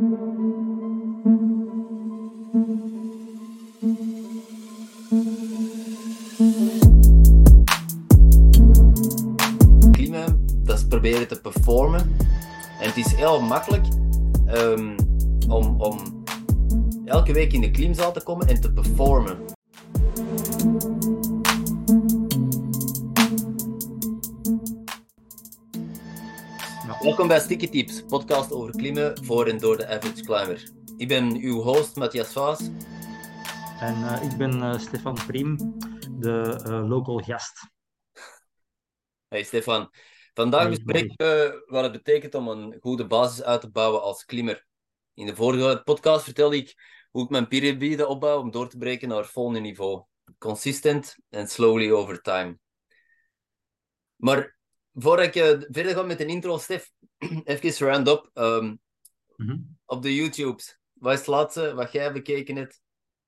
Klimmen, dat is proberen te performen. En het is heel makkelijk ehm, om, om elke week in de klimzaal te komen en te performen. Welkom bij Sticky Tips, podcast over klimmen voor en door de average climber. Ik ben uw host Matthias Vaas. En uh, ik ben uh, Stefan Priem, de uh, local gast. Hey Stefan, vandaag bespreken we wat het betekent om een goede basis uit te bouwen als klimmer. In de vorige podcast vertelde ik hoe ik mijn piramide opbouw om door te breken naar het volgende niveau. Consistent en slowly over time. Maar voordat ik uh, verder ga met de intro, Stef, even round-up. Um, mm -hmm. Op de YouTubes, wat is het laatste wat jij bekeken hebt,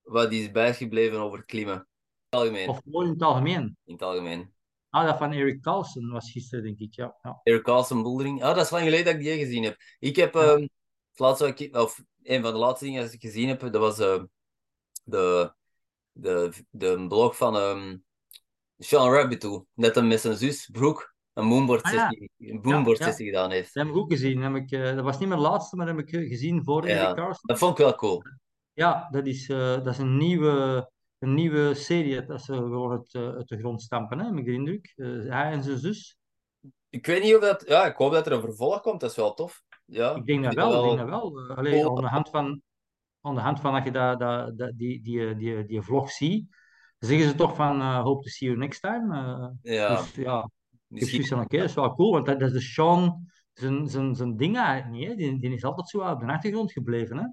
wat is bijgebleven over het klimmen? In het algemeen. Of gewoon in het algemeen? In het algemeen. Ah, dat van Eric Carlson was gisteren, denk ik, ja. ja. Eric Carlson bouldering. Ah, dat is lang geleden dat ik die gezien heb. Ik heb, ja. um, het laatste, ik, of een van de laatste dingen dat ik gezien heb, dat was uh, de, de, de blog van um, Sean Rabbitoe. Net een met zijn zus, Brooke een moonboard sessie, ah, ja. een moonboard ja, sessie gedaan heeft. Dat heb ik ook gezien. Heb ik, uh, dat was niet mijn laatste, maar dat heb ik gezien voor Eric Carlson. Dat vond ik wel cool. Ja, dat is, uh, dat is een, nieuwe, een nieuwe serie dat ze gewoon het, uh, uit de grond stampen, hè, heb ik de indruk. hij en zijn zus. Ik weet niet of dat... Ja, ik hoop dat er een vervolg komt. Dat is wel tof. Ja, ik denk dat wel. Ik denk dat wel. Allee, cool. aan, de hand van, aan de hand van dat je dat, dat, dat, die, die, die, die vlog ziet, zeggen ze toch van hope to see you next time. ja. Dus, ja. Ik heb van, oké, dat is wel cool, want dat, dat is de Sean, zijn, zijn, zijn ding eigenlijk niet. Hè. Die, die is altijd zo op de achtergrond gebleven. Hè.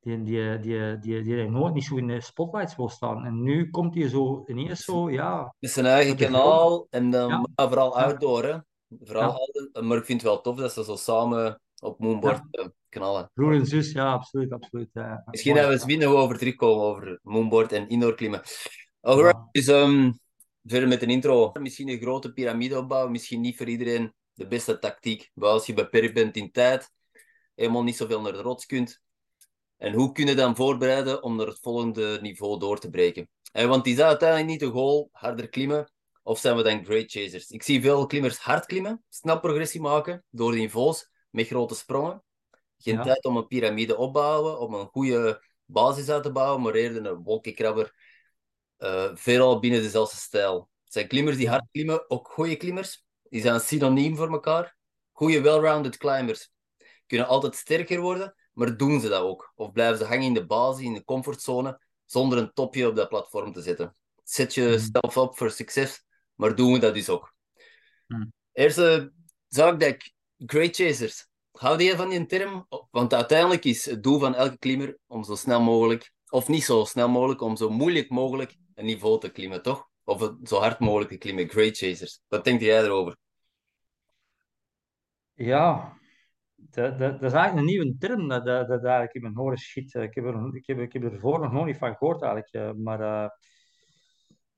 Die, die, die, die, die, die nooit niet zo in de spotlights wil staan. En nu komt hij zo ineens zo, ja... Het is zijn eigen kanaal en dan ja. maar vooral outdoor, hè. Vooral ja. Maar ik vind het wel tof dat ze zo samen op Moonboard ja. knallen. Broer en zus, ja, absoluut, absoluut. Ja. Misschien hebben we eens binnen over terugkomen over Moonboard en indoor klimmen. Alright, ja. dus... Um, verder met een intro. Misschien een grote piramide opbouwen, misschien niet voor iedereen de beste tactiek. Maar als je beperkt bent in tijd, helemaal niet zoveel naar de rots kunt. En hoe kun je dan voorbereiden om naar het volgende niveau door te breken? En want is dat uiteindelijk niet de goal, harder klimmen? Of zijn we dan great chasers? Ik zie veel klimmers hard klimmen, snel progressie maken door de niveaus met grote sprongen. Geen ja. tijd om een piramide opbouwen, om een goede basis uit te bouwen, maar eerder een wolkenkrabber uh, veelal binnen dezelfde stijl. Het zijn klimmers die hard klimmen, ook goede klimmers. Die zijn synoniem voor elkaar. Goede, well-rounded climbers kunnen altijd sterker worden, maar doen ze dat ook? Of blijven ze hangen in de basis, in de comfortzone, zonder een topje op dat platform te zetten? Zet jezelf op voor succes, maar doen we dat dus ook? Hmm. Eerste zaak dat ik, great chasers. Hou je van die term? Want uiteindelijk is het doel van elke klimmer om zo snel mogelijk, of niet zo snel mogelijk, om zo moeilijk mogelijk niveau te klimmen, toch? Of zo hard mogelijk te klimmen, great chasers. Wat denk jij erover? Ja, dat, dat, dat is eigenlijk een nieuwe term dat, dat, eigenlijk in mijn horen schiet. Ik heb, er, ik, heb, ik heb er ervoor nog nooit van gehoord eigenlijk. Maar uh,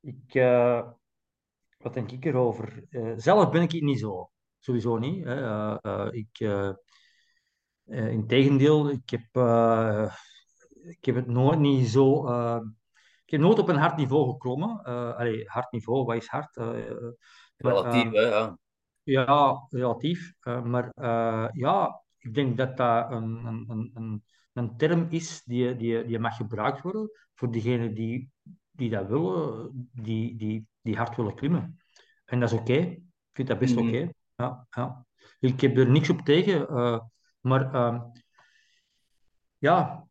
ik, uh, wat denk ik erover? Uh, zelf ben ik het niet zo. Sowieso niet. Hè. ik, in tegendeel, ik heb, ik heb het nooit niet zo ik heb nooit op een hard niveau geklommen. Uh, allee, hard niveau, wat is hard? Uh, relatief, uh, hè, ja. Ja, relatief. maar ja, ik denk dat dat een, een, een, een term is die, die, die mag gebruikt worden voor diegenen die, die dat willen, die, die, die hard willen klimmen. En dat is oké. Okay. Ik vind dat best -hmm. oké. Okay. Ja, ja. Ik heb er niks op tegen. maar ehm, ja,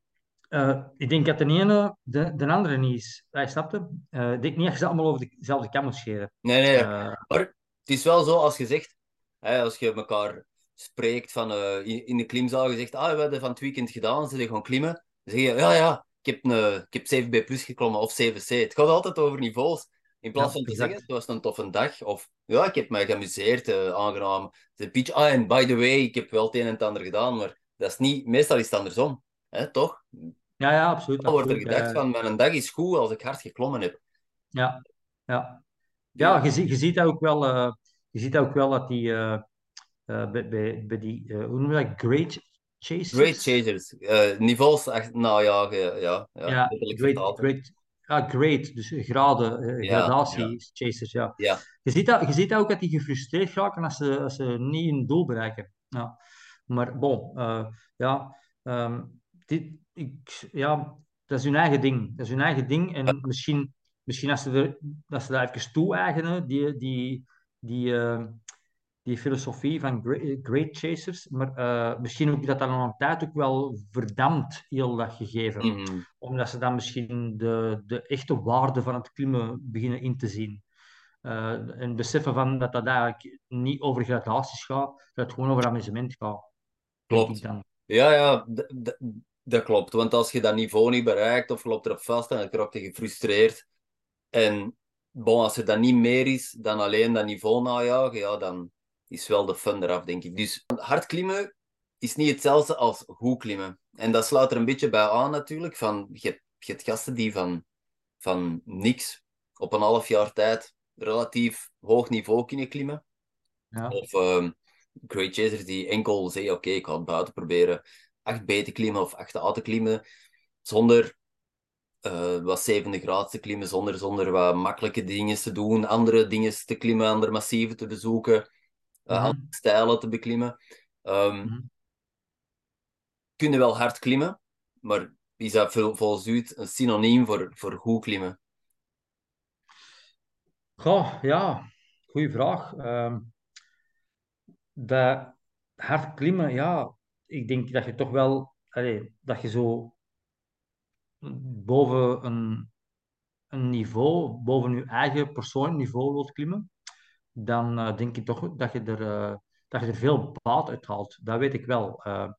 uh, ik denk dat de ene de, de andere niet is. Hij snapte. Uh, ik denk niet dat je ze allemaal over dezelfde kam moet scheren. Nee, nee. Uh, maar het is wel zo, als je zegt, hè, als je elkaar spreekt van, in, in, de klimzaal, je zegt, ah, we hebben van het weekend gedaan, ze gaan klimmen. Dan zeg je, ja, ja, ik heb, een, ik heb 7B plus geklommen of 7C. Het gaat altijd over niveaus. In plaats ja, van te exact. zeggen, het was een toffe dag. Of, ja, ik heb mij geamuseerd, aangenaam. De beach, ah, en by the way, ik heb wel het een en het ander gedaan, maar dat is niet, meestal is het andersom. Hè, toch? Ja, ja, absoluut. Dan wordt er gedacht van, mijn dag is goed als ik hard geklommen heb. Ja, ja. Ja, je, je ziet ook wel, uh, je ziet ook wel dat die, uh, uh, bij, bij, bij, die hoe noem je dat, great, chasers. Great Chasers. Niveaus, echt, nou ja, ja, ja, ja great, great, ja, great, dus graden, gradatie ja. chasers, ja. ja. Je, ziet dat, je ziet dat ook dat die gefrustreerd raken als ze, als ze niet een doel bereiken. Ja. Maar bon, ja, um, dit, ik, ja, dat is hun eigen ding. Dat is hun eigen ding. En misschien, misschien als, ze er, als ze daar even toe-eigenen, die, die, die, uh, die filosofie van great, great chasers, maar uh, misschien ook dat dat aan een tijd ook wel verdampt, heel dat gegeven. Mm -hmm. Omdat ze dan misschien de, de echte waarde van het klimmen beginnen in te zien. Uh, en beseffen van dat dat eigenlijk niet over gradaties gaat, dat het gewoon over amusement gaat. Klopt. Dan. Ja, ja, dat klopt. Want als je dat niveau niet bereikt of loopt erop vast, dan raak je gefrustreerd. En bon, als er dan niet meer is dan alleen dat niveau najagen, ja, dan is wel de fun eraf, denk ik. Dus hard klimmen is niet hetzelfde als goed klimmen. En dat sluit er een beetje bij aan natuurlijk. Van, je, hebt, je hebt gasten die van, van niks op een half jaar tijd relatief hoog niveau kunnen klimmen. Ja. Of um, great chasers die enkel zeggen, oké, ik ga het buiten proberen 8B te klimmen of 8A te klimmen, zonder uh, wat zevende graad te klimmen, zonder, zonder wat makkelijke dingen te doen, andere dingen te klimmen, andere massieven te bezoeken, uh, mm -hmm. andere stijlen te beklimmen. Um, mm -hmm. Kunnen wel hard klimmen, maar is dat volgens u een synoniem voor, voor goed klimmen? Goh, ja, goede vraag. Um, dat hard klimmen, ja, ik denk dat je toch wel, allez, dat je zo boven een, een niveau, boven je eigen persoonlijk niveau wilt klimmen, dan uh, denk ik toch dat je, er, uh, dat je er veel baat uit haalt. Dat weet ik wel. Uh,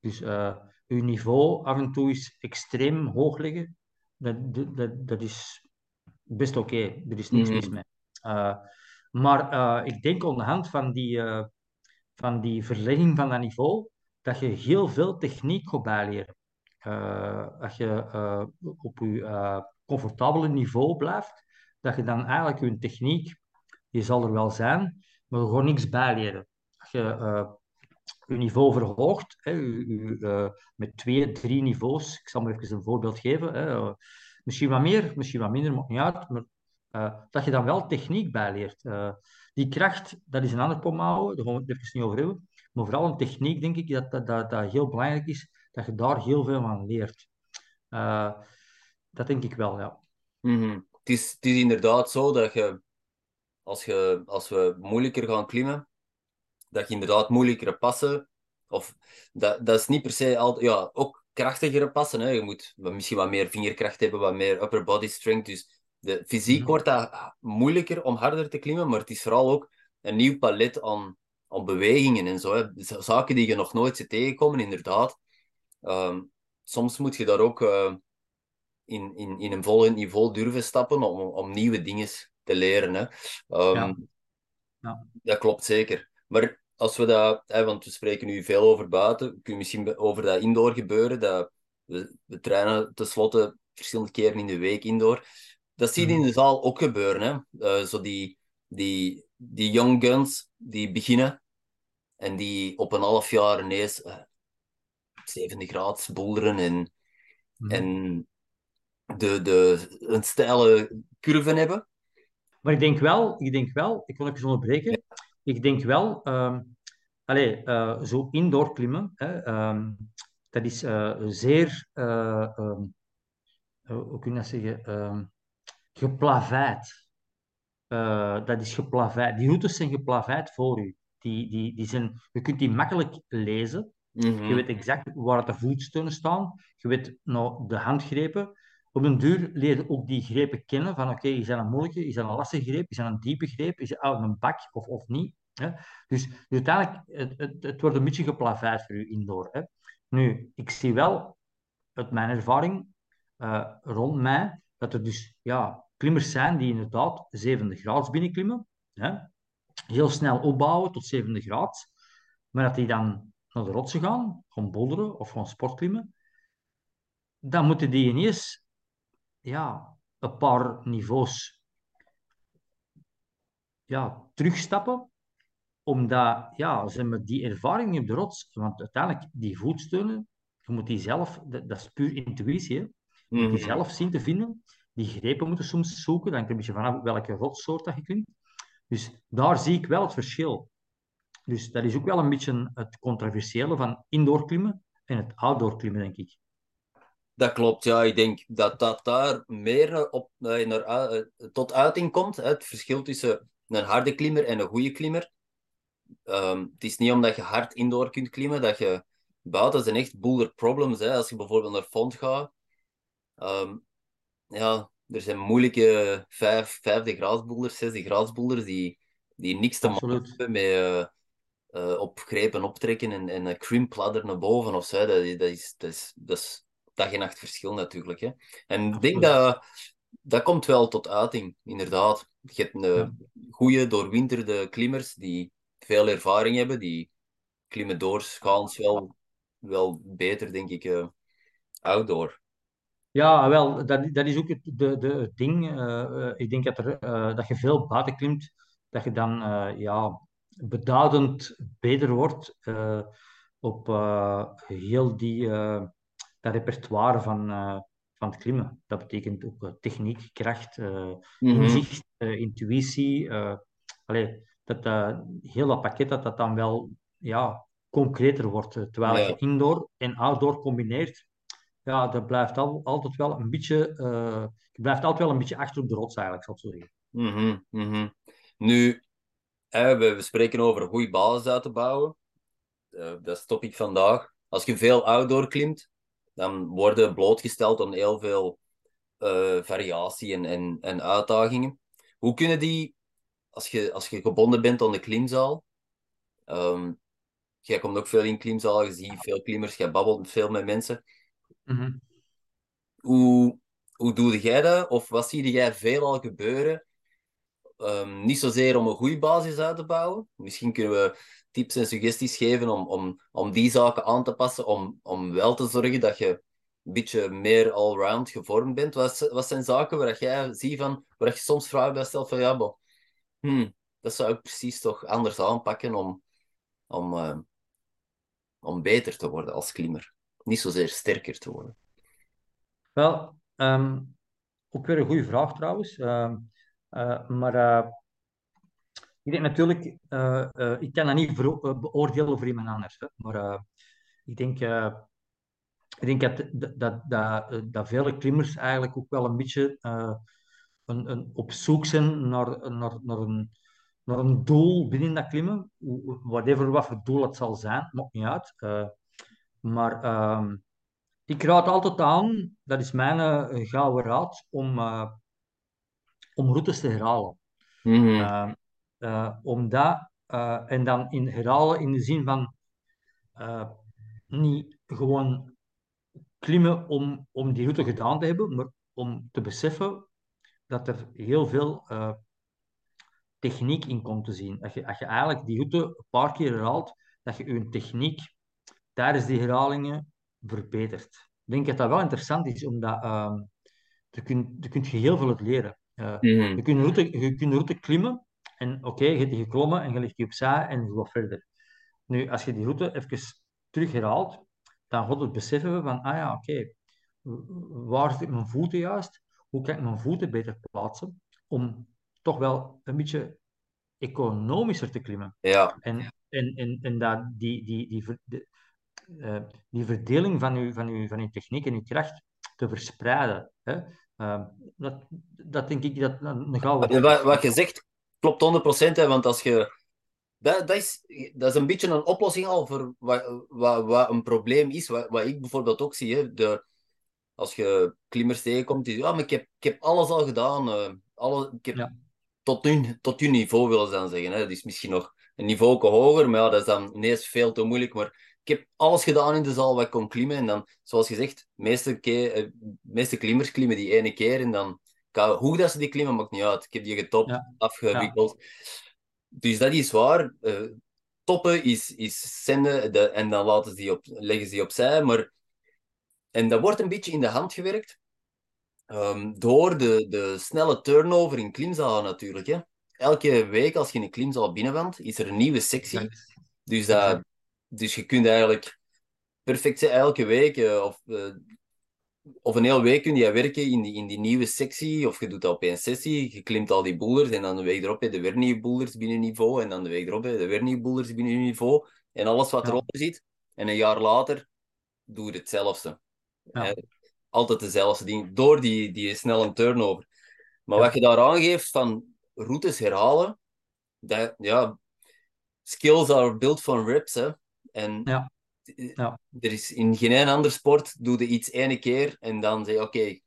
dus je niveau af en toe is extreem hoog liggen, dat, dat, dat is best oké. Okay. Er is niks mm mis mee. maar ik denk aan de hand van die, van die verlegging van dat niveau, dat je heel veel techniek gaat bijleren. Uh, als je uh, op je uh, comfortabele niveau blijft, dat je dan eigenlijk je techniek, die zal er wel zijn, maar gewoon niks bijleren. Als je je niveau verhoogt, hè, met twee, drie niveaus, ik zal maar even een voorbeeld geven, hè, misschien wat meer, misschien wat minder, maakt niet uit, maar dat je dan wel techniek bijleert. die kracht, dat is een ander pomhouden, daar gaan we het even niet over hebben. Maar vooral een techniek, denk ik, dat, dat, dat, dat heel belangrijk is, dat je daar heel veel van leert. Uh, dat denk ik wel, ja. Mm -hmm. het, is, het is inderdaad zo dat je als, je, als we moeilijker gaan klimmen, dat je inderdaad moeilijkere passen, of dat, dat is niet per se altijd, ja, ook krachtigere passen. Hè. Je moet misschien wat meer vingerkracht hebben, wat meer upper body strength. Dus de fysiek -hmm. wordt dat moeilijker om harder te klimmen, maar het is vooral ook een nieuw palet aan aan bewegingen en zo. Hè. Zaken die je nog nooit ziet tegenkomen, inderdaad. Um, soms moet je daar ook uh, in, in, in een volgend niveau durven stappen om, om nieuwe dingen te leren. Hè. Um, ja. Ja. Dat klopt zeker. Maar als we dat, hè, want we spreken nu veel over buiten, kun je misschien over dat indoor gebeuren. Dat we, we trainen tenslotte verschillende keren in de week indoor. Dat zie je in de zaal ook gebeuren. Hè. Uh, zo die, die, die young guns die beginnen en die op een half jaar ineens uh, 70 graden bolderen en, Mhm. en de, de, een steile curve hebben. Maar ik denk wel, ik denk wel, ik wil even onderbreken. Ik denk wel, ehm allee, eh, zo indoor klimmen, hè, ehm, dat is eh, zeer, eh, eh, hoe kun je dat zeggen, geplaveid. Eh, dat is geplaveid. Die routes zijn geplaveid voor u. Die, die, die zijn, je kunt die makkelijk lezen. Mhm. Je weet exact waar de voetsteunen staan. Je weet nou, de handgrepen. Op een duur leer je ook die grepen kennen. Van oké, is dat een moeilijke, is dat een lastige greep, is dat een diepe greep, is dat uit een bak of, of niet. Hè? Dus, dus uiteindelijk, het, het, het wordt een beetje geplaveid voor u indoor. Hè? Nu, ik zie wel, uit mijn ervaring, uh, rond mij, dat er dus ja, klimmers zijn die inderdaad zevende graads binnenklimmen. Hè? Heel snel opbouwen tot zevende graad. Maar dat die dan naar de rotsen gaan, gaan bolderen of gaan sportklimmen, dan moeten die ineens ja, een paar niveaus ja, terugstappen omdat, ja, ze hebben die ervaring op de rots. Want uiteindelijk, die voetsteunen, je moet die zelf, dat, dat is puur intuïtie, hè. Je moet die Mhm. zelf zien te vinden. Die grepen moeten soms zoeken, dan hangt een beetje vanaf welke rotsoort dat je klimt. Dus daar zie ik wel het verschil. Dus dat is ook wel een beetje het controversiële van indoor klimmen en het outdoor klimmen, denk ik. Dat klopt, ja. Ik denk dat dat daar meer op, eh, naar, eh, tot uiting komt. Hè. Het verschil tussen een harde klimmer en een goede klimmer. Ehm, het is niet omdat je hard indoor kunt klimmen dat je buiten zijn echt boulder problems. Hè. Als je bijvoorbeeld naar Font gaat, ehm, ja, er zijn moeilijke vijf, vijfde graadsboulders, zesde graadsboulders die, die niks te maken hebben met eh, eh, op grepen optrekken en, en een krimpladder naar boven of zo. Dat, is- dat, is, dat, is, dat is dag en nacht verschil natuurlijk. Hè. En ik denk dat dat komt wel tot uiting, inderdaad. Je hebt een goede doorwinterde klimmers die veel ervaring hebben, die klimmen doorsgaans wel, wel beter, denk ik, eh, outdoor. Ja, wel, dat, dat is ook het, de, de, het ding. eh, eh, ik denk dat, er, eh, dat je veel buiten klimt, dat je dan eh, ja, beduidend beter wordt op heel die, dat repertoire van, van het klimmen. Dat betekent ook techniek, kracht, Mhm. inzicht, intuïtie. allee, dat, heel dat pakket dat dat dan wel ja, concreter wordt. Terwijl Ja. je indoor en outdoor combineert, ja, dat blijft al, altijd wel een beetje, eh, je blijft altijd wel een beetje achter op de rots eigenlijk, zal ik zo zeggen. Mhm, mhm. Nu, we, spreken over een goede basis uit te bouwen. Eh, dat is het topic vandaag. Als je veel outdoor klimt, dan worden blootgesteld aan heel veel eh, variatie en, en, en uitdagingen. Hoe kunnen die, als je, als je gebonden bent aan de klimzaal, ehm, jij komt ook veel in klimzalen, je ziet veel klimmers, jij babbelt veel met mensen. Mhm. Hoe, hoe doe jij dat? Of wat zie jij veel al gebeuren? Ehm, niet zozeer om een goede basis uit te bouwen. Misschien kunnen we tips en suggesties geven om, om, om die zaken aan te passen, om, om wel te zorgen dat je een beetje meer allround gevormd bent. Wat, wat zijn zaken waar jij ziet van, waar je soms vragen bij stelt van ja, bo, hmm, dat zou ik precies toch anders aanpakken om, om, eh, om beter te worden als klimmer. Niet zozeer sterker te worden. Wel, ehm, ook weer een goede vraag trouwens. Ehm, eh, maar eh, ik denk natuurlijk, eh, ik kan dat niet beoordelen voor iemand anders. Hè, maar ik denk, ik denk dat, dat, dat, dat, vele klimmers eigenlijk ook wel een beetje een, een op zoek zijn naar, naar, naar, een, naar een doel binnen dat klimmen. Whatever wat voor doel het zal zijn, maakt niet uit. Maar ehm, ik raad altijd aan, dat is mijn eh, gouden raad, om, eh, om routes te herhalen. Uh, uh, omdat, en dan in herhalen in de zin van niet gewoon klimmen om, om die route gedaan te hebben, maar om te beseffen dat er heel veel techniek in komt te zien. Dat je, als je eigenlijk die route een paar keer herhaalt, dat je je techniek tijdens die herhalingen verbetert. Ik denk dat dat wel interessant is, omdat uh, je, kunt, je kunt heel veel uit leren. Uh, Mhm. je, kunt route, je kunt de route klimmen en oké, okay, je hebt die geklommen en je ligt die opzij en je gaat verder. Nu, als je die route even terug herhaalt, dan gaat het beseffen we van, ah ja, oké, okay, waar zit mijn voeten juist? Hoe kan ik mijn voeten beter plaatsen om toch wel een beetje economischer te klimmen? Ja. En, en, en, en dat die, die, die, die, uh, die verdeling van je, van, uw, van uw techniek en uw kracht te verspreiden. Hè? Uh, dat, dat denk ik dat een gouden wat, wat je zegt klopt 100%, hè, want als je. Dat, dat, is, dat is een beetje een oplossing al voor wat, wat, wat een probleem is. Wat, wat ik bijvoorbeeld ook zie. Hè, de, als je klimmers tegenkomt, die ja, maar ik heb, ik heb alles al gedaan. Uh, alle, ik heb Ja. tot, hun, tot hun niveau willen ze dan zeggen. Hè. Dat is misschien nog een niveau hoger, maar ja, dat is dan ineens veel te moeilijk. Maar ik heb alles gedaan in de zaal wat ik kon klimmen. En dan, zoals gezegd, de meeste, keer, eh, meeste klimmers klimmen die ene keer. En dan, hoe dat ze die klimmen, maakt niet uit. Ik heb die getopt, Ja. afgewikkeld. Dus dat is waar. Uh, toppen is, is zenden de, en dan laten ze die op, leggen ze die opzij. Maar, en dat wordt een beetje in de hand gewerkt. Um, door de, de snelle turnover in klimzalen natuurlijk. Hè. elke week als je in een klimzaal binnenwand, is er een nieuwe sectie. Dus, dat. Dus je kunt eigenlijk perfect zijn, elke week eh, of, eh, of een hele week kun je werken in die, in die nieuwe sectie. Of je doet dat op één sessie, je klimt al die boulders en dan de week erop heb je weer nieuwe boulders binnen niveau. En dan de week erop heb je weer nieuwe boulders binnen niveau. En alles wat Ja. eronder zit. En een jaar later doe je hetzelfde. Ja. Altijd dezelfde ding, door die, die snelle turnover. Maar Ja. wat je daar aangeeft van routes herhalen, dat, ja, skills are built from reps. Hè. En Ja. eh, Ja. er is in geen een ander sport, doe je iets ene keer en dan zeg je, oké,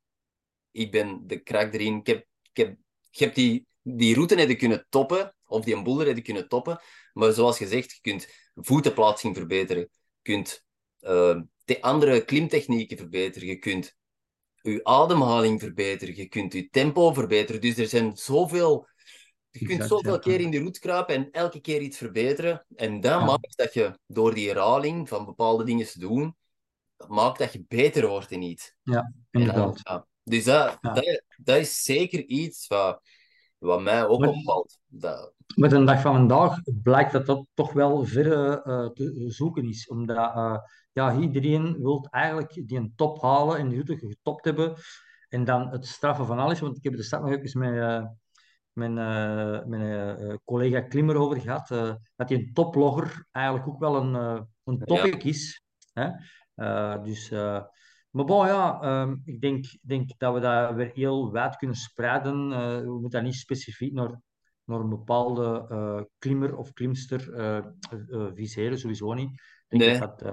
ik ben de krak erin. Ik heb, ik heb, je hebt die, die route hebben kunnen toppen, of die boulder hebben kunnen toppen, maar zoals gezegd, je kunt voetenplaatsing verbeteren, je kunt eh, de andere klimtechnieken verbeteren, je kunt je ademhaling verbeteren, je kunt je tempo verbeteren. Dus er zijn zoveel... Je kunt Exact, zoveel ja. keer in de route kruipen en elke keer iets verbeteren. En dat Ja. maakt dat je door die herhaling van bepaalde dingen te doen, dat maakt dat je beter wordt in iets. Dan- Inderdaad. ja. Dus dat, Ja. dat, dat is zeker iets wat, wat mij ook Maar- opvalt. Dat, Met een dag van vandaag blijkt dat dat toch wel verre eh, te zoeken is. Omdat eh, ja, iedereen wil eigenlijk die een top halen en die route getopt hebben. En dan het straffen van alles. Want ik heb er straks nog even met eh, mijn, eh, mijn eh, collega Klimmer over gehad. eh, dat die een toplogger eigenlijk ook wel een, eh, een topic is. Hè? Eh, dus, eh, maar bon, ja, ehm, ik denk, denk dat we dat weer heel wijd kunnen spreiden. Eh, we moeten dat niet specifiek naar naar een bepaalde eh, klimmer of klimster eh, eh, eh, viseren, sowieso niet. Ik denk Nee. dat dat eh,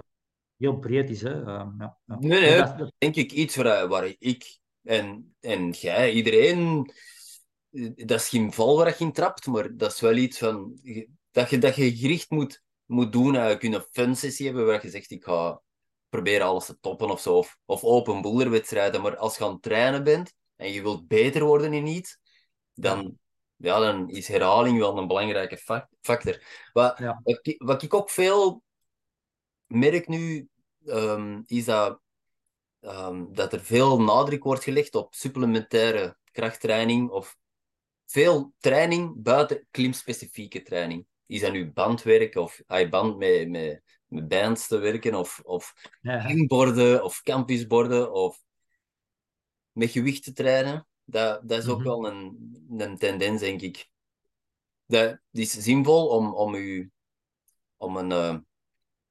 heel breed is. Hè. Ehm, ja, ja. Nee, dat- dat- denk ik iets waar, waar ik en, en jij, iedereen, eh, dat is geen val waar je in trapt, maar dat is wel iets van, dat je, dat je gericht moet, moet doen. Je kunt een fun sessie hebben waar je zegt, ik ga proberen alles te toppen of zo, of, of open boulderwedstrijden, maar als je aan het trainen bent en je wilt beter worden in iets, dan, ja, dan is herhaling wel een belangrijke fac- factor. Wat, Ja. wat, ik, wat ik ook veel merk nu, ehm, is dat ehm, dat er veel nadruk wordt gelegd op supplementaire krachttraining of veel training buiten klimspecifieke training. Is dat nu bandwerk of ai, band met, met, met bands te werken of, of ja, of campusborden of met gewicht te trainen? Dat, dat is ook Mhm. wel een, een tendens, denk ik. Dat is zinvol om, om, u, om, een, eh,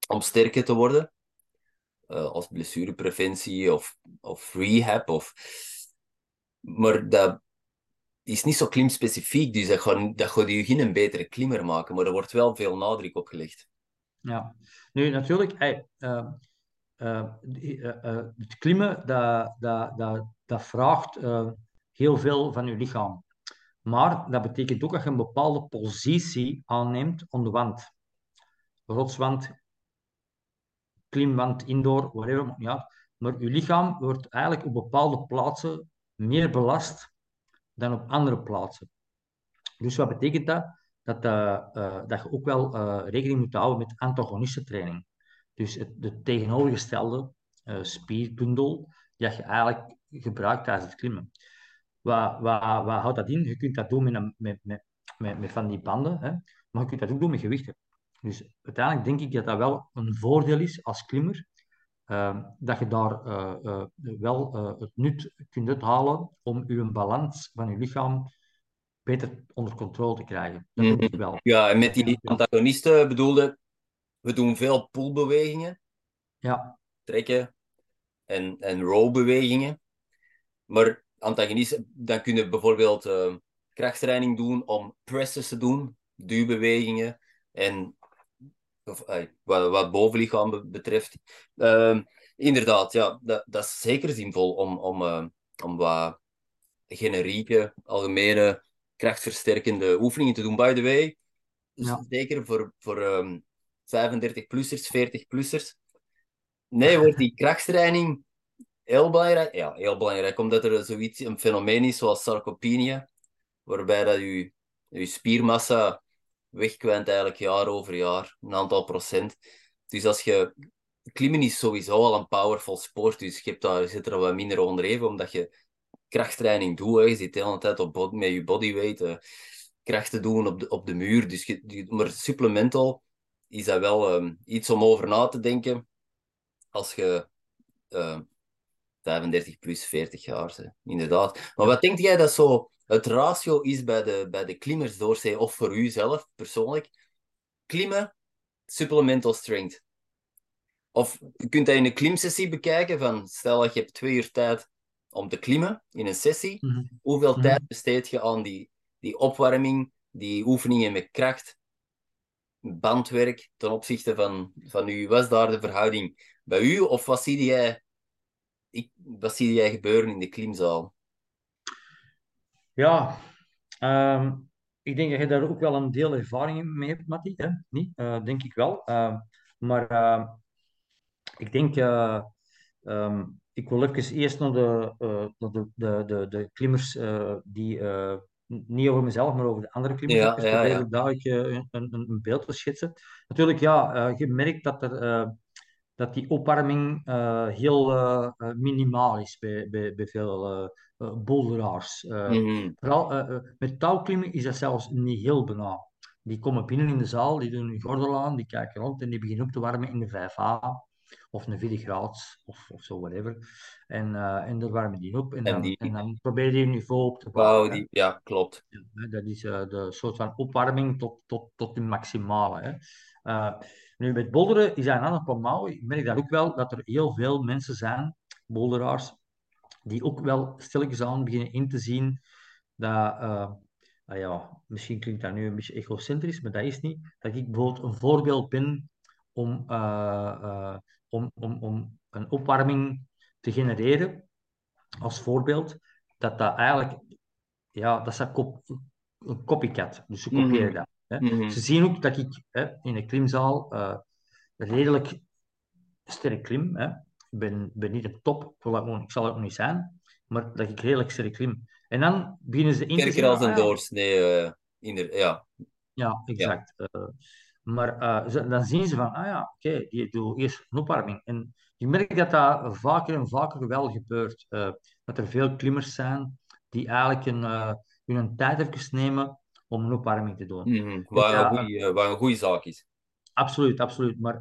om sterker te worden eh, als blessurepreventie of, of rehab. Of... Maar dat is niet zo klimspecifiek, dus dat gaat, dat gaat je geen betere klimmer maken, maar er wordt wel veel nadruk op gelegd. Ja, nu natuurlijk, eh, eh, eh, het klimmen, dat, dat, dat, dat vraagt heel veel van je lichaam. Maar dat betekent ook dat je een bepaalde positie aanneemt aan de wand. Rotswand, klimwand, indoor, whatever, uit. Maar je lichaam wordt eigenlijk op bepaalde plaatsen meer belast dan op andere plaatsen. Dus wat betekent dat? Dat, eh, dat je ook wel eh, rekening moet houden met antagonistentraining. Dus het de tegenovergestelde spierbundel dat je eigenlijk gebruikt tijdens het klimmen. Wat, wat, wat houdt dat in? Je kunt dat doen met, met, met, met, met van die banden, hè? maar je kunt dat ook doen met gewichten. Dus uiteindelijk denk ik dat dat wel een voordeel is als klimmer, dat je daar eh, eh, wel eh, het nut kunt uithalen om je balans van je lichaam beter onder controle te krijgen. Dat ik wel. Ja, en met die antagonisten bedoelde, we doen veel pullbewegingen, Ja, trekken en, en row-bewegingen. Maar antagonisten, dan kunnen bijvoorbeeld eh, krachttraining doen om presses te doen, duwbewegingen en of, wat, wat bovenlichaam be- betreft. Ehm, inderdaad, ja, dat, dat is zeker zinvol om, om, eh, om wat generieke, algemene, krachtversterkende oefeningen te doen. By the way, Ja. zeker voor, voor ehm 35-plussers, 40-plussers. Nee, wordt die krachttraining heel belangrijk. Ja, heel belangrijk, omdat er zoiets, een fenomeen is zoals sarcopenia, waarbij dat je, je spiermassa wegkwijnt eigenlijk jaar over jaar, een aantal procent. Dus als je... Klimmen is sowieso al een powerful sport, dus je, hebt daar, je zit er wat minder onder even, omdat je krachttraining doet. Hè. Je zit de hele tijd op bod- met je bodyweight. eh. kracht te doen op de, op de muur. Dus je, maar supplemental is dat wel ehm, iets om over na te denken als je 35 ehm, plus 40 jaar bent. Inderdaad. Maar wat denk jij dat zo het ratio is bij de, bij de klimmers doorzee, of voor u zelf persoonlijk? Klimmen, supplemental strength. Of je kunt dat in een klimsessie bekijken van stel dat je hebt twee uur tijd om te klimmen in een sessie. Mhm. Hoeveel mhm. tijd besteed je aan die, die opwarming, die oefeningen met kracht, bandwerk ten opzichte van, van u? Was daar de verhouding bij u of wat zie jij, ik, wat zie jij gebeuren in de klimzaal? Ja, ehm, ik denk dat je daar ook wel een deel ervaring mee hebt, Matti. Hè? Niet? Uh, denk ik wel. Uh, maar uh, ik denk Um, ik wil even eerst naar de, uh, de, de, de, de klimmers uh, die, uh, niet over mezelf, maar over de andere klimmers. Ja, ja, een, een, een, beeld te schetsen. Natuurlijk, ja, je merkt dat, er, dat die opwarming heel minimaal is bij, bij, bij veel boulderaars. Mm -hmm. Vooral met touwklimmen is dat zelfs niet heel banaal. Die komen binnen in de zaal, die doen hun gordel aan, die kijken rond en die beginnen op te warmen in de 5A of een 4 graad of, of zo, whatever. En, uh, en daar warmen die op en, en dan, die... en dan probeer je niveau op te bouwen. die, ja, klopt. Ja, dat is uh, de soort van opwarming tot, tot, tot de maximale. Hè. Uh, nu, met bolderen is dat een ander verhaal. Ik merk daar ook wel dat er heel veel mensen zijn, bolderaars, die ook wel stilletjes aan beginnen in te zien dat, uh, ja, misschien klinkt dat nu een beetje egocentrisch, maar dat is niet, dat ik bijvoorbeeld een voorbeeld ben om, uh, om, om, om een opwarming te genereren, als voorbeeld, dat dat eigenlijk, ja, dat is een copycat. Dus ze kopiëren mhm. dat. Hè. Mhm. Ze zien ook dat ik hè, in een klimzaal redelijk sterk klim. Hè. Ik ben, ben niet een top, ik zal het nog niet zijn, maar dat ik redelijk sterk klim. En dan beginnen ze in te zien... als een ah, doorsnee, uh, in de, ja. Ja, exact. Ja. Uh, maar uh, dan zien ze van, ah ja, oké, okay, die doet eerst een opwarming. En je merkt dat dat vaker en vaker wel gebeurt. Dat er veel klimmers zijn die eigenlijk een, hun tijd even nemen om een opwarming te doen. Mm -hmm. wat, ja, een goeie, wat een goede zaak is. Absoluut, absoluut. Maar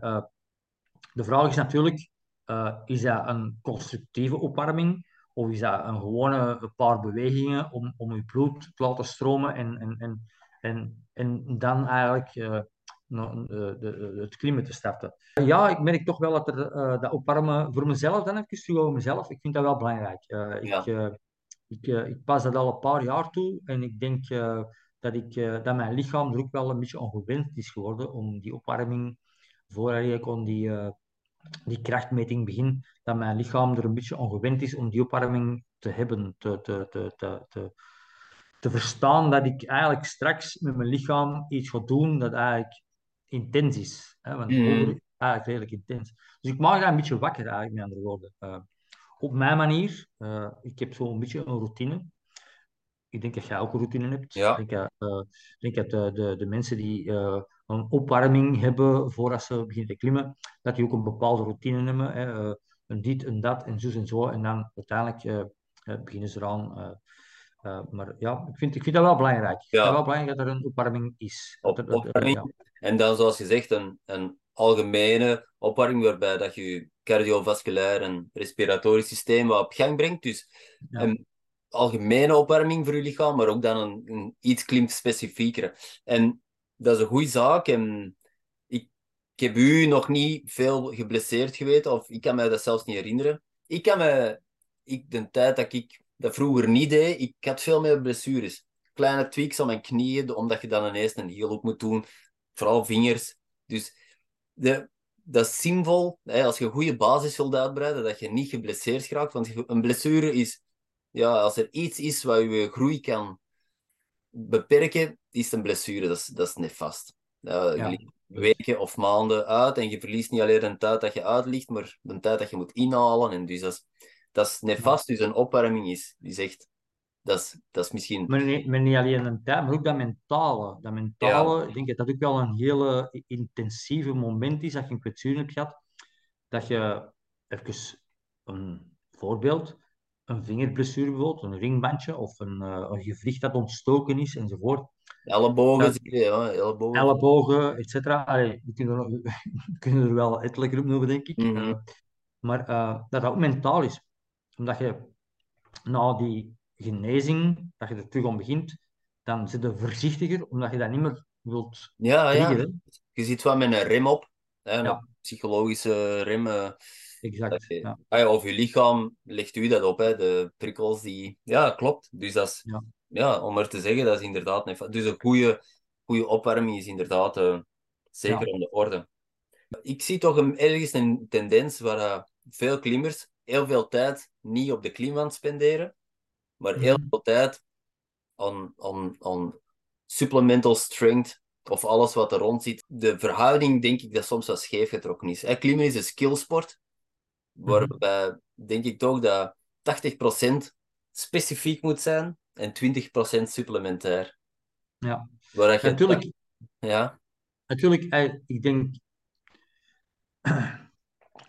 de vraag is natuurlijk, is dat een constructieve opwarming? Of is dat een gewone een paar bewegingen om, om je bloed te laten stromen en, en, en, en, en dan eigenlijk de, de, het klimmen te starten. Ja, ik merk toch wel dat er uh, dat opwarmen voor mezelf, dan even terug over mezelf, ik vind dat wel belangrijk. Ja. ik, ik, ik, pas dat al een paar jaar toe en ik denk dat, ik, dat mijn lichaam er ook wel een beetje ongewend is geworden om die opwarming, voordat ik kon die, die krachtmeting begin, dat mijn lichaam er een beetje ongewend is om die opwarming te hebben, te, te, te, te, te, te verstaan dat ik eigenlijk straks met mijn lichaam iets ga doen dat eigenlijk intens is. Hè? Want mm. is eigenlijk redelijk intens. Dus ik maak daar een beetje wakker, eigenlijk, met andere woorden. Uh, op mijn manier. Uh, ik heb zo'n beetje een routine. Ik denk dat jij ook een routine hebt. Ja. Ik denk, uh, denk dat de, de, de, mensen die een opwarming hebben voordat ze beginnen te klimmen, dat die ook een bepaalde routine hebben. Hè? een dit, een dat, en zo en zo. En dan uiteindelijk beginnen ze eraan uh, maar ja, ik vind, ik vind dat wel belangrijk. Ik vind het wel belangrijk dat er een opwarming is. Op, er, opwarming. Ja. En dan, zoals je zegt, een, een algemene opwarming waarbij dat je cardiovasculair en respiratorisch systeem wat op gang brengt. Dus ja. een algemene opwarming voor je lichaam, maar ook dan een, een iets klimspecifieker. En dat is een goede zaak. En ik, heb u nog niet veel geblesseerd geweten, of ik kan me dat zelfs niet herinneren. Ik kan me, ik, de tijd dat ik dat vroeger niet deed. Ik had veel meer blessures. Kleine tweaks aan mijn knieën, omdat je dan ineens een heel op moet doen. Vooral vingers. Dus de, dat is zinvol, hè, als je een goede basis wilt uitbreiden, dat je niet geblesseerd raakt. Want een blessure is, ja, als er iets is wat je groei kan beperken, is een blessure. Dat is, dat is nefast. Ja. Weken of maanden uit en je verliest niet alleen de tijd dat je uitligt, maar de tijd dat je moet inhalen. En dus dat is, dat is nefast, dus een opwarming is. Die zegt, dat is, dat is misschien... Maar niet, maar niet alleen een tijd, maar ook dat mentale. Dat mentale, ik denk dat dat ook wel een hele intensieve moment is, dat je een kwetsuur hebt gehad, dat je even een voorbeeld, een vingerblessure bijvoorbeeld, een ringbandje of een, uh, een gewricht dat ontstoken is enzovoort, Ellebogen, zie je, ja, ellebogen. ellebogen, et cetera. We kunnen, er, er wel ettelijke op noemen, denk ik. Mhm. Eh, maar eh, dat dat ook mentaal is. Omdat je na die genezing, dat je er terug aan begint, dan zit je voorzichtiger, omdat je dat niet meer wilt Ja, ja. Je zit wel met een rem op. Hè, een Ja. psychologische rem. Exact. je- Ja. ah ja, of je lichaam legt u dat op, hè, de prikkels die... Ja, klopt. Dus dat is... Ja. Ja, om maar te zeggen, dat is inderdaad... nef- Dus een goede, goede opwarming is inderdaad eh, zeker aan de orde. Ik zie toch een, ergens een tendens waar eh, veel klimmers heel veel tijd niet op de klimwand spenderen, maar heel Mhm. veel tijd aan, aan, aan supplemental strength of alles wat er rond zit. De verhouding denk ik dat soms wat scheef getrokken is. Klimmen is een skillsport, waarbij denk ik toch dat 80% specifiek moet zijn en 20% supplementair. Ja. Waar je, Natuurlijk, Ja, natuurlijk eh, ik denk...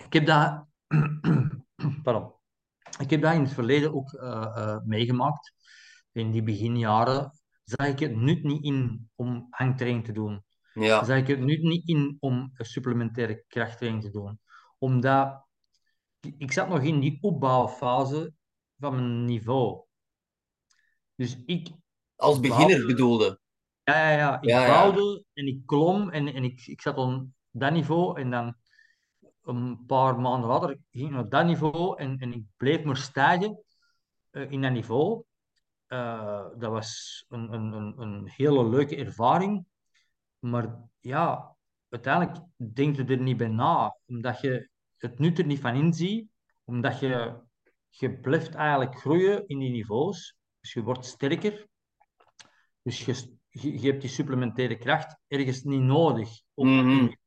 Ik heb dat... Pardon. Ik heb dat in het verleden ook eh, eh, meegemaakt. In die beginjaren zag ik het nut niet in om hangtraining te doen. ja. zag ik het nut niet in om supplementaire krachttraining te doen. Omdat ik zat nog in die opbouwfase van mijn niveau. Dus ik, Als beginner bedoelde. ja, ja, ja, ik Ja, ja. bouwde en ik klom en, en ik, ik zat op dat niveau en dan een paar maanden later ging ik naar dat niveau en, en ik bleef maar stijgen eh, in dat niveau. Eh, dat was een, een, een, een hele leuke ervaring. Maar ja, uiteindelijk denk je er niet bij na, omdat je het nut er niet van inziet, omdat je, je blijft eigenlijk groeien in die niveaus. Dus je wordt sterker. Dus je, je, je hebt die supplementaire kracht ergens niet nodig. Om, Mhm. om-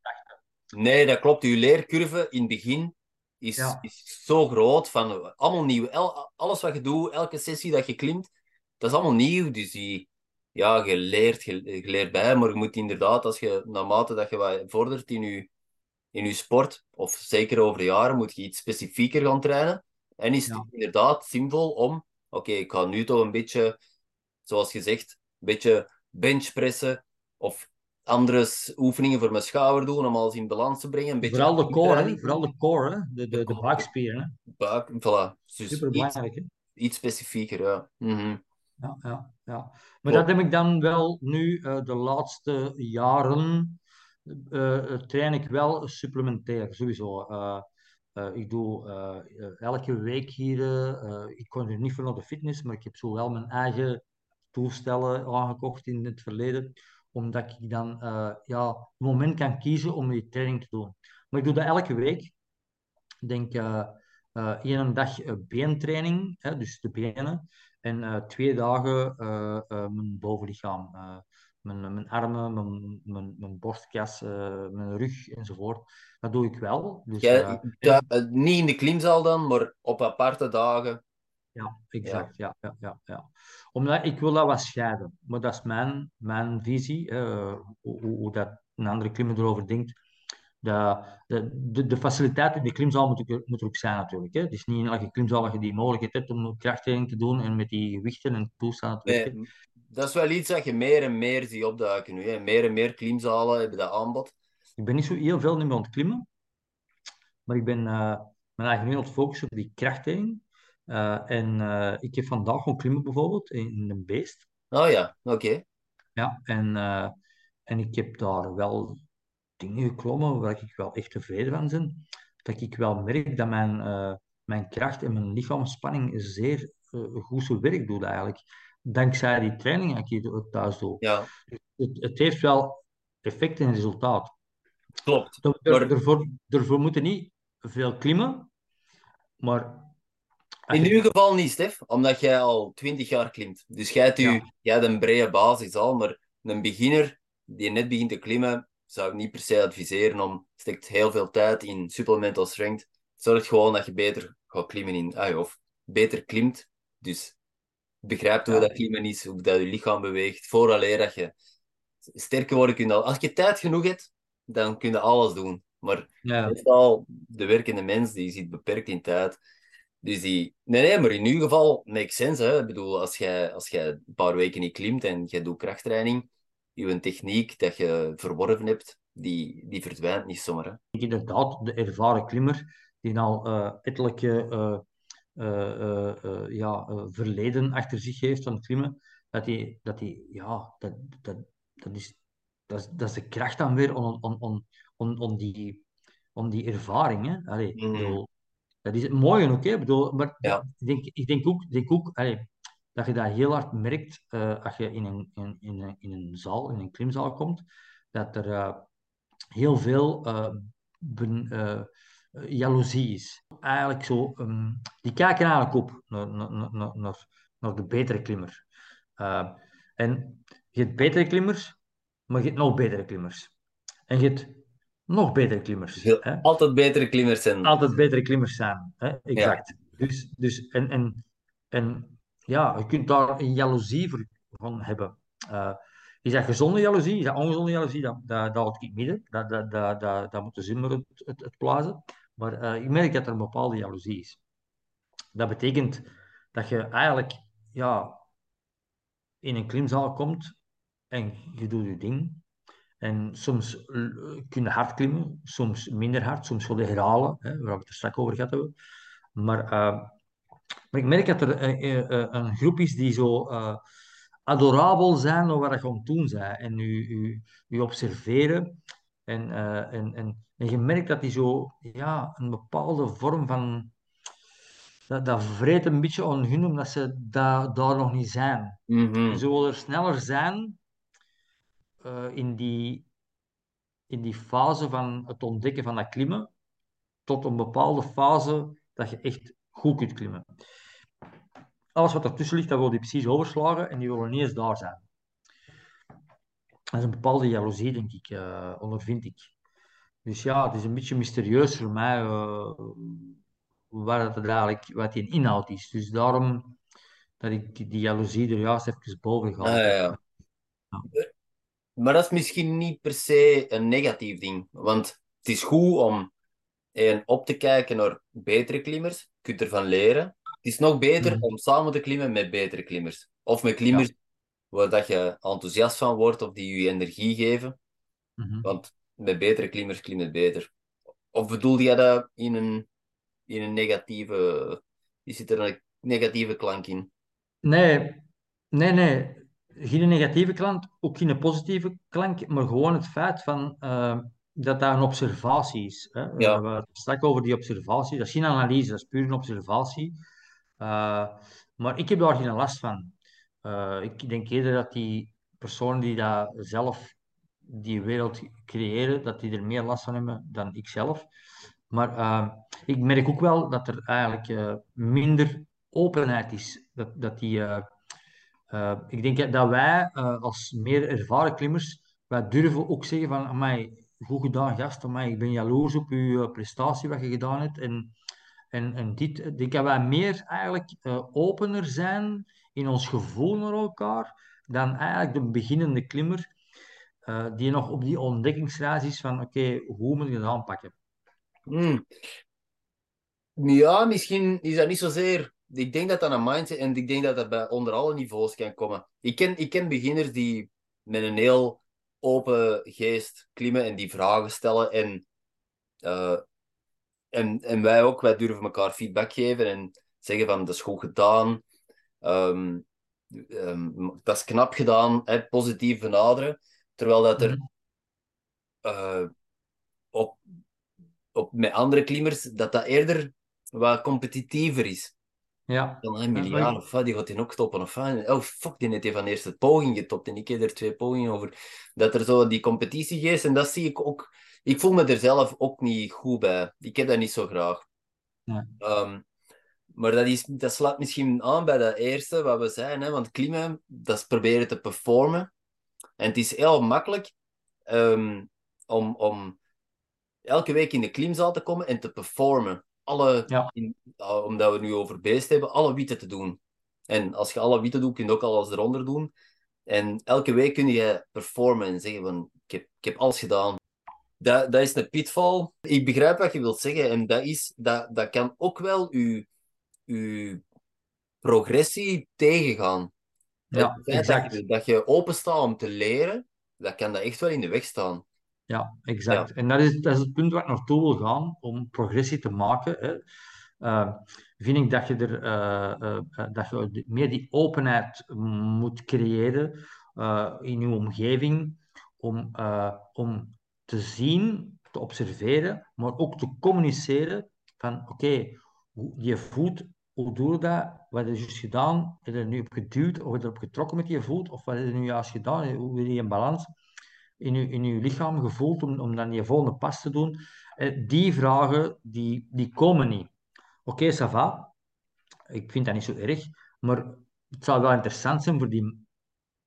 Nee, dat klopt. Uw leercurve in het begin is, Ja. is zo groot. Van allemaal nieuw. El- alles wat je doet, elke sessie dat je klimt, dat is allemaal nieuw. Dus die, ja, je leert, je, je leert bij. Maar je moet inderdaad, als je, naarmate dat je wat vordert in je, in je sport, of zeker over jaren, moet je iets specifieker gaan trainen. En is het Ja. inderdaad zinvol om, oké, ik ga nu toch een beetje, zoals gezegd, een beetje benchpressen of andere oefeningen voor mijn schouder doen om alles in balans te brengen. Een beetje Vooral de core, hè. vooral de core, hè. de, de, de buikspieren. hè. buik, voilà. Dus Super iets, belangrijk. Iets specifieker, ja. Mhm. Ja, ja, ja. Maar Klopt. dat heb ik dan wel nu eh, de laatste jaren train ik wel supplementair, sowieso. Eh, eh, ik doe eh, eh, elke week hier, eh, eh, ik kon er niet voor naar de fitness, maar ik heb zo wel mijn eigen toestellen aangekocht in het verleden, omdat ik dan eh, ja, een moment kan kiezen om die training te doen. Maar ik doe dat elke week. Ik denk eh eh, één dag eh, beentraining, hè, dus de benen. En eh, twee dagen eh, eh, mijn bovenlichaam. Mijn, mijn armen, mijn, mijn, mijn borstkas, eh, mijn rug enzovoort. Dat doe ik wel. Dus, Jij, eh, eh, niet in de klimzaal dan, maar op aparte dagen. ja, exact. Ja. Ja, ja, ja, Omdat ik wil dat wat scheiden. Maar dat is mijn, mijn visie. hoe, hoe dat een andere klimmer erover denkt. De, de, de, de faciliteit in de klimzaal moet, er ook zijn natuurlijk. Hè. Het is niet in elke klimzaal dat je die mogelijkheid hebt om krachttraining te doen en met die gewichten en toestanden te werken. Nee, dat is wel iets dat je meer en meer ziet opduiken nu. Hè. Meer en meer klimzalen hebben dat aanbod. Ik ben niet zo heel veel nu aan het klimmen, maar ik ben eh, mijn eigen nu aan het focussen op die krachttraining. Eh, en eh, ik heb vandaag gewoon klimmen bijvoorbeeld in, in een beest. Oh ja, oké. Ja, en, en ik heb daar wel dingen geklommen waar ik wel echt tevreden van ben. Dat ik wel merk dat mijn, mijn kracht en mijn lichaamsspanning zeer goed zijn werk doet eigenlijk. Dankzij die training die ik hier thuis doe. Ja, Het, het heeft wel effect en resultaat. klopt. Er- Maar- Daarvoor, daarvoor moeten niet veel klimmen, maar In je- uw geval niet, Stef, omdat jij al 20 jaar klimt. Dus jij hebt, u, Ja. jij hebt een brede basis al, maar een beginner die net begint te klimmen, zou ik niet per se adviseren om steekt heel veel tijd in supplemental strength. Zorg gewoon dat je beter gaat klimmen in, ah, of beter klimt. Dus begrijpt hoe Ja. dat klimmen is, hoe dat je lichaam beweegt, vooraleer dat je sterker wordt. Kun je al, als je tijd genoeg hebt, dan kun je alles doen. Maar ja, meestal, de werkende mens, die zit beperkt in tijd. Dus die... Nee, nee, maar in uw geval makes sense. Hè? Ik bedoel, als jij, als jij een paar weken niet klimt en jij doet krachttraining, je techniek dat je verworven hebt, die, die verdwijnt niet zomaar. Hè? Inderdaad, de ervaren klimmer die al uh, ettelijke uh, ja, verleden achter zich heeft van het klimmen, dat die, dat die ja, dat, dat, dat, is, dat, is, dat is de kracht dan weer om, om, om, om, om die, om die ervaring. Hè? Allee, mm. bedoel, dat is het mooie ook, hè? Bedoel, maar ja. ik, denk, ik denk ook, denk ook allee, dat je dat heel hard merkt uh, als je in een, in, in, een, in een zaal, in een klimzaal komt, dat er uh, heel veel uh, ben, jaloezie is. Eigenlijk zo, um, die kijken eigenlijk op naar, naar, naar, naar de betere klimmer. en je hebt betere klimmers, maar je hebt nog betere klimmers. En je hebt nog betere klimmers. Hè? Altijd betere klimmers zijn. Altijd betere klimmers zijn, hè? exact. Dus, dus, en, en, en ja, je kunt daar een jaloezie voor van hebben. Uh, is dat gezonde jaloezie? Is dat ongezonde jaloezie? Dat, dat, dat ik niet midden. Dat, dat, dat, dat, dat moet de zin het, het, het plaatsen. Maar uh, ik merk dat er een bepaalde jaloezie is. Dat betekent dat je eigenlijk ja, in een klimzaal komt en je doet je ding. En soms kun je hard klimmen, soms minder hard, soms wil je herhalen, hè, waar we het er straks over gehad hebben. Maar, uh, maar ik merk dat er uh, een groep is die zo adorabel zijn naar wat je aan het doen. En je, je, observeren. En, en, en, en je merkt dat die zo ja, een bepaalde vorm van... Dat, dat vreet een beetje aan hun, omdat ze da, daar nog niet zijn. Mm -hmm. Ze willen sneller zijn uh, in, die, in die fase van het ontdekken van dat klimmen, tot een bepaalde fase dat je echt goed kunt klimmen. Alles wat ertussen ligt, dat wil die precies overslagen en die willen niet eens daar zijn. Dat is een bepaalde jaloezie, denk ik, uh, ondervind ik. Dus ja, het is een beetje mysterieus voor mij uh, wat, het eigenlijk, wat die inhoud is. Dus daarom dat ik die jaloezie er juist even boven ga. Ah, ja, ja. Maar dat is misschien niet per se een negatief ding. Want het is goed om een, op te kijken naar betere klimmers. Je kunt ervan leren. Het is nog beter mm. om samen te klimmen met betere klimmers. Of met klimmers ja. Waar dat je enthousiast van wordt of die je energie geven. Mm -hmm. Want met betere klimmers klimmen beter. Of bedoel je dat in een, in een negatieve... Zit er een negatieve klank in? Nee, nee, nee geen negatieve klank, ook geen positieve klank, maar gewoon het feit van, uh, dat dat een observatie is. Hè? Ja. We hebben straks over die observatie. Dat is geen analyse, dat is puur een observatie. Uh, maar ik heb daar geen last van. Uh, ik denk eerder dat die personen die dat zelf die wereld creëren, dat die er meer last van hebben dan ik zelf. Maar ik merk ook wel dat er eigenlijk minder openheid is. Dat, dat die uh, ik denk dat wij als meer ervaren klimmers, wij durven ook zeggen van, amai, goed gedaan gast, ik ben jaloers op uw prestatie wat je gedaan hebt. En, en, en dit, ik denk dat wij meer eigenlijk opener zijn in ons gevoel naar elkaar, dan eigenlijk de beginnende klimmer, die nog op die ontdekkingsreis is van, oké, hoe moet je dat aanpakken? Hmm. Ja, misschien is dat niet zozeer ik denk dat dat een mindset en ik denk dat dat bij onder alle niveaus kan komen. Ik ken, ik ken beginners die met een heel open geest klimmen en die vragen stellen. En, uh, en, en wij ook, wij durven elkaar feedback geven en zeggen van dat is goed gedaan. Um, um, dat is knap gedaan, hè, positief benaderen. Terwijl dat er uh, op, op, met andere klimmers, dat dat eerder wat competitiever is. Ja. Dan een miljard of wat, die gaat die ook stoppen. Of oh fuck, die heeft van de eerste poging getopt en ik heb er twee pogingen over. Dat er zo die competitie is en dat zie ik ook. Ik voel me er zelf ook niet goed bij. Ik heb dat niet zo graag. Ja. Um, maar dat, is, dat slaat misschien aan bij dat eerste wat we zeiden. Hè? Want klimmen, dat is proberen te performen. En het is heel makkelijk um, om, om elke week in de klimzaal te komen en te performen alle, ja. in, omdat we het nu over beest hebben, alle witte te doen. En als je alle witte doet, kun je ook alles eronder doen. En elke week kun je performen en zeggen van, ik heb, ik heb alles gedaan. Dat, dat is een pitfall. Ik begrijp wat je wilt zeggen. En dat, is, dat, dat kan ook wel je, je progressie tegengaan. Ja, exact. Dat je, dat je open staat om te leren dat kan dat echt wel in de weg staan. Ja, exact. En dat is, dat is het punt waar ik naartoe wil gaan om progressie te maken. Hè. Uh, vind ik dat je, er, uh, uh, dat je meer die openheid moet creëren in je omgeving om, om te zien, te observeren, maar ook te communiceren van oké, okay, je voet, hoe doe je dat? Wat heb je juist gedaan? Heb je er nu op geduwd of erop getrokken met je voet? Of wat heb je nu juist gedaan? Hoe wil je in balans in je, in lichaam gevoeld om, om dan je volgende pas te doen? die vragen, die, die komen niet. Oké, okay, ça va. Ik vind dat niet zo erg. Maar het zou wel interessant zijn voor die,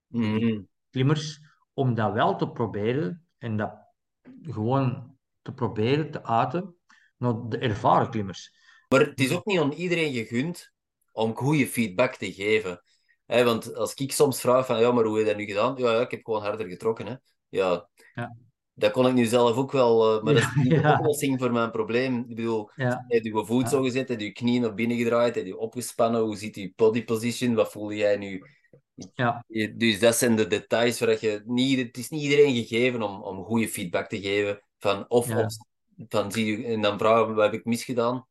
mm klimmers om dat wel te proberen en dat gewoon te proberen te uiten naar de ervaren klimmers. Maar het is ook niet aan iedereen gegund om goede feedback te geven. He, want als ik soms vraag van, ja, maar hoe heb je dat nu gedaan? Ja, ja ik heb gewoon harder getrokken. Hè. Ja, ja. Dat kon ik nu zelf ook wel, uh, maar dat is niet de oplossing voor mijn probleem. Ik bedoel, ja. heb je voet zo gezet, heb je knieën naar binnen gedraaid, heb je opgespannen, hoe ziet je body position, wat voel jij nu? Ja. Dus dat zijn de details waar je niet, het is niet iedereen gegeven om, om goede feedback te geven. Van, of, Ja. of van, zie je, en dan vragen, wat heb ik misgedaan?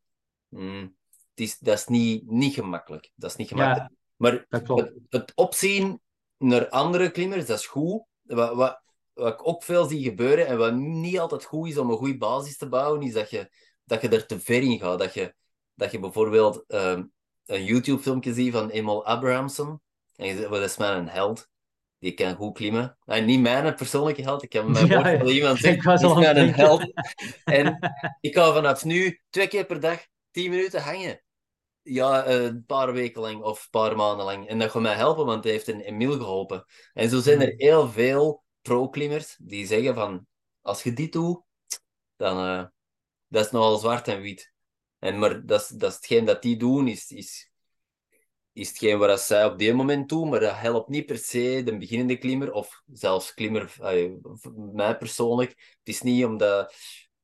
Hmm, het is, dat is niet, niet gemakkelijk. Dat is niet gemakkelijk. Maar het, het opzien naar andere klimmers, dat is goed. Wat, wat, wat ik ook veel zie gebeuren en wat niet altijd goed is om een goede basis te bouwen, is dat je, dat je er te ver in gaat. Dat je, dat je bijvoorbeeld um, een YouTube-filmpje ziet van Emil Abrahamson. En je zegt, well, dat is mijn held. Die kan goed klimmen. En niet mijn persoonlijke held. Ik heb mijn Ja, woord van iemand Ik zeggen, was die is al denken. held. En ik ga vanaf nu twee keer per dag tien minuten hangen. Ja, eh, een paar weken lang of een paar maanden lang. En dat gaat mij helpen, want hij heeft een Emil geholpen. En zo zijn er heel veel pro-klimmers die zeggen van, als je dit doet, dan uh, dat is nogal zwart en wit. En, maar dat is, dat is hetgeen dat die doen, is, is, is hetgeen wat zij op dit moment doen, maar dat helpt niet per se de beginnende klimmer, of zelfs klimmer, uh, mij persoonlijk. Het is niet omdat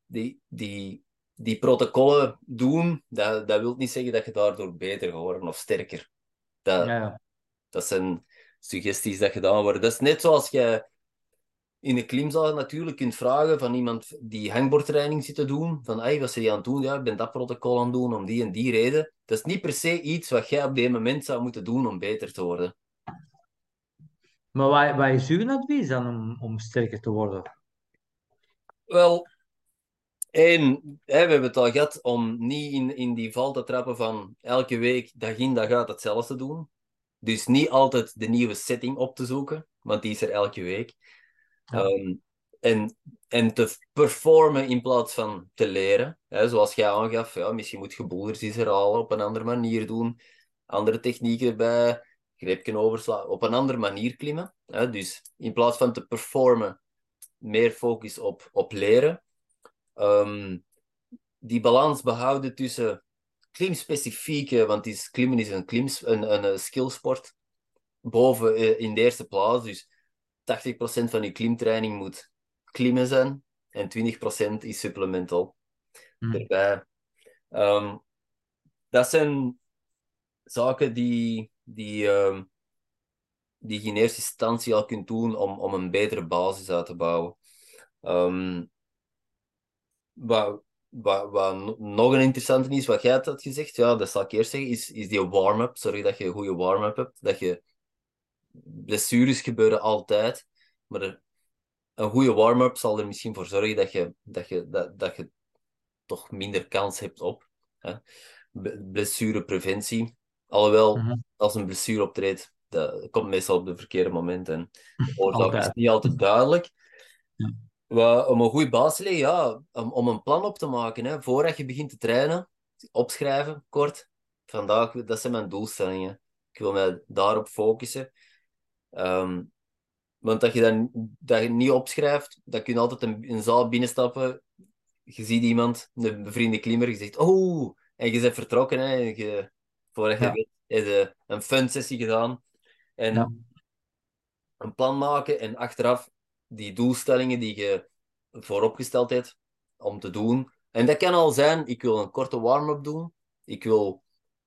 die, die, die protocollen doen, dat, dat wil niet zeggen dat je daardoor beter gaat worden of sterker. Dat, Ja, ja. dat zijn suggesties dat gedaan worden. Dat is net zoals je in een klimzaal natuurlijk kunt vragen van iemand die hangbordtraining zit te doen, van hey, wat ze je aan het doen? Ja, ik ben dat protocol aan het doen om die en die reden. Dat is niet per se iets wat jij op dit moment zou moeten doen om beter te worden. Maar wat, wat is uw advies dan om, om sterker te worden? Wel, hè, we hebben het al gehad om niet in, in die val te trappen van elke week, dag in dag uit hetzelfde doen. Dus niet altijd de nieuwe setting op te zoeken, want die is er elke week. Ja. Um, en, en te performen in plaats van te leren. Hè, zoals jij aangaf, ja, misschien moet je boulders eens herhalen, op een andere manier doen. Andere technieken erbij, greepje overslaan, op een andere manier klimmen. Hè, dus in plaats van te performen, meer focus op, op leren. Um, die balans behouden tussen klimspecifieke, want is, klimmen is een, klims, een, een, een skillsport, boven uh, in de eerste plaats. Dus 80% van je klimtraining moet klimmen zijn en 20% is supplemental Hmm. erbij. Um, dat zijn zaken die, die, um, die je in eerste instantie al kunt doen om, om een betere basis uit te bouwen. Um, wat, wat, wat nog een interessante is, wat jij had gezegd, ja, dat zal ik eerst zeggen, is, is die warm-up. Sorry dat je een goede warm-up hebt. Dat je blessures gebeuren altijd, maar er, een goede warm-up zal er misschien voor zorgen dat je, dat je, dat, dat je toch minder kans hebt op hè. blessurepreventie. Alhoewel, Mhm. als een blessure optreedt, dat komt meestal op de verkeerde moment en de oorzaak is niet altijd duidelijk. Ja. Om een goede basis te leggen, ja, om, om een plan op te maken, hè, voordat je begint te trainen, opschrijven, kort. Vandaag, dat zijn mijn doelstellingen. Ik wil mij daarop focussen. Ehm, want dat je dan dat je niet opschrijft, dan kun je altijd een, een zaal binnenstappen. Je ziet iemand, een bevriende klimmer, je zegt, oh, en je bent vertrokken. Hè, en je, voordat je weet, een fun sessie gedaan. En Ja. een plan maken en achteraf die doelstellingen die je vooropgesteld hebt om te doen. En dat kan al zijn, ik wil een korte warm-up doen. Ik wil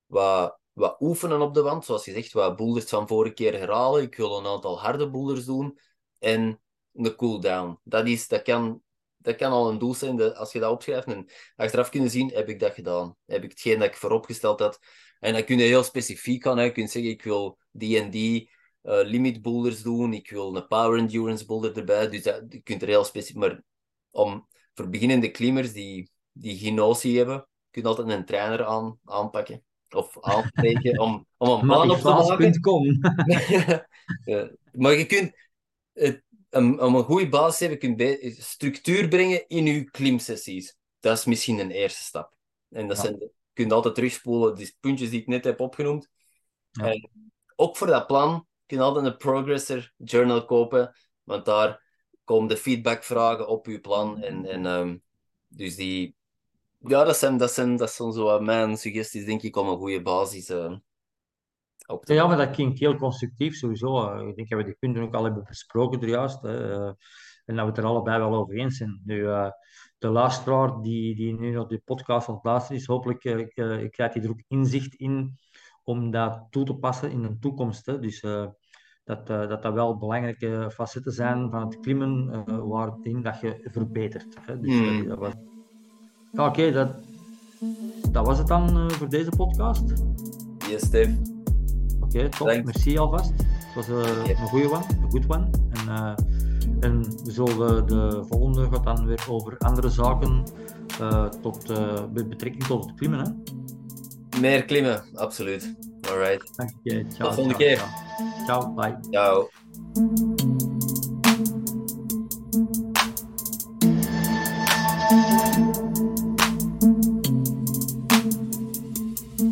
wat, wat oefenen op de wand, zoals je zegt, wat boulders van vorige keer herhalen. Ik wil een aantal harde boulders doen. En een cooldown. Dat, is, dat, kan, dat kan al een doel zijn als je dat opschrijft. En achteraf kunnen zien, heb ik dat gedaan. Heb ik hetgeen dat ik vooropgesteld had. En dan kun je heel specifiek gaan. Je kunt zeggen, ik wil die en die uh, limit boulders doen. Ik wil een power endurance boulder erbij. Dus dat, je kunt er heel specifiek... Maar om, voor beginnende klimmers die, die geen notie hebben, kun je altijd een trainer aan, aanpakken. Of aanspreken om, om een plan op te maken. ja, maar je kunt... Het, om, om een goede basis te hebben, kun je structuur brengen in je klimsessies. Dat is misschien een eerste stap. En dat zijn, je kunt altijd terugspoelen, die puntjes die ik net heb opgenoemd. Ja. En ook voor dat plan je altijd een Progressor journal kopen, want daar komen de feedbackvragen op je plan. En, en um, dus die, ja, dat zijn, dat zijn, dat zijn zo mijn suggesties, denk ik, om een goede basis uh, op te Ja, maar dat klinkt heel constructief sowieso. Ik denk dat we die punten ook al hebben besproken er juist. Hè. en dat we het er allebei wel over eens zijn. Nu, uh, de luisteraar die, die nu naar de podcast aan het luisteren is, hopelijk krijgt hij er ook inzicht in om dat toe te passen in de toekomst. Hè. Dus uh, dat dat wel belangrijke facetten zijn van het klimmen, uh, waarin dat je verbetert. Hè. Dus, mm. dat was... ja, Oké, okay, dat, dat was het dan voor deze podcast. Yes, Steve. Oké, okay, top. Thanks. Merci alvast. Het was een goede one, een goed one. En, en we zullen de volgende gaat dan weer over andere zaken tot, met betrekking tot het klimmen. Hè. Meer klimmen, absoluut. Alright. Dank je. Ciao, Tot de volgende keer. Ciao, bye. Ciao.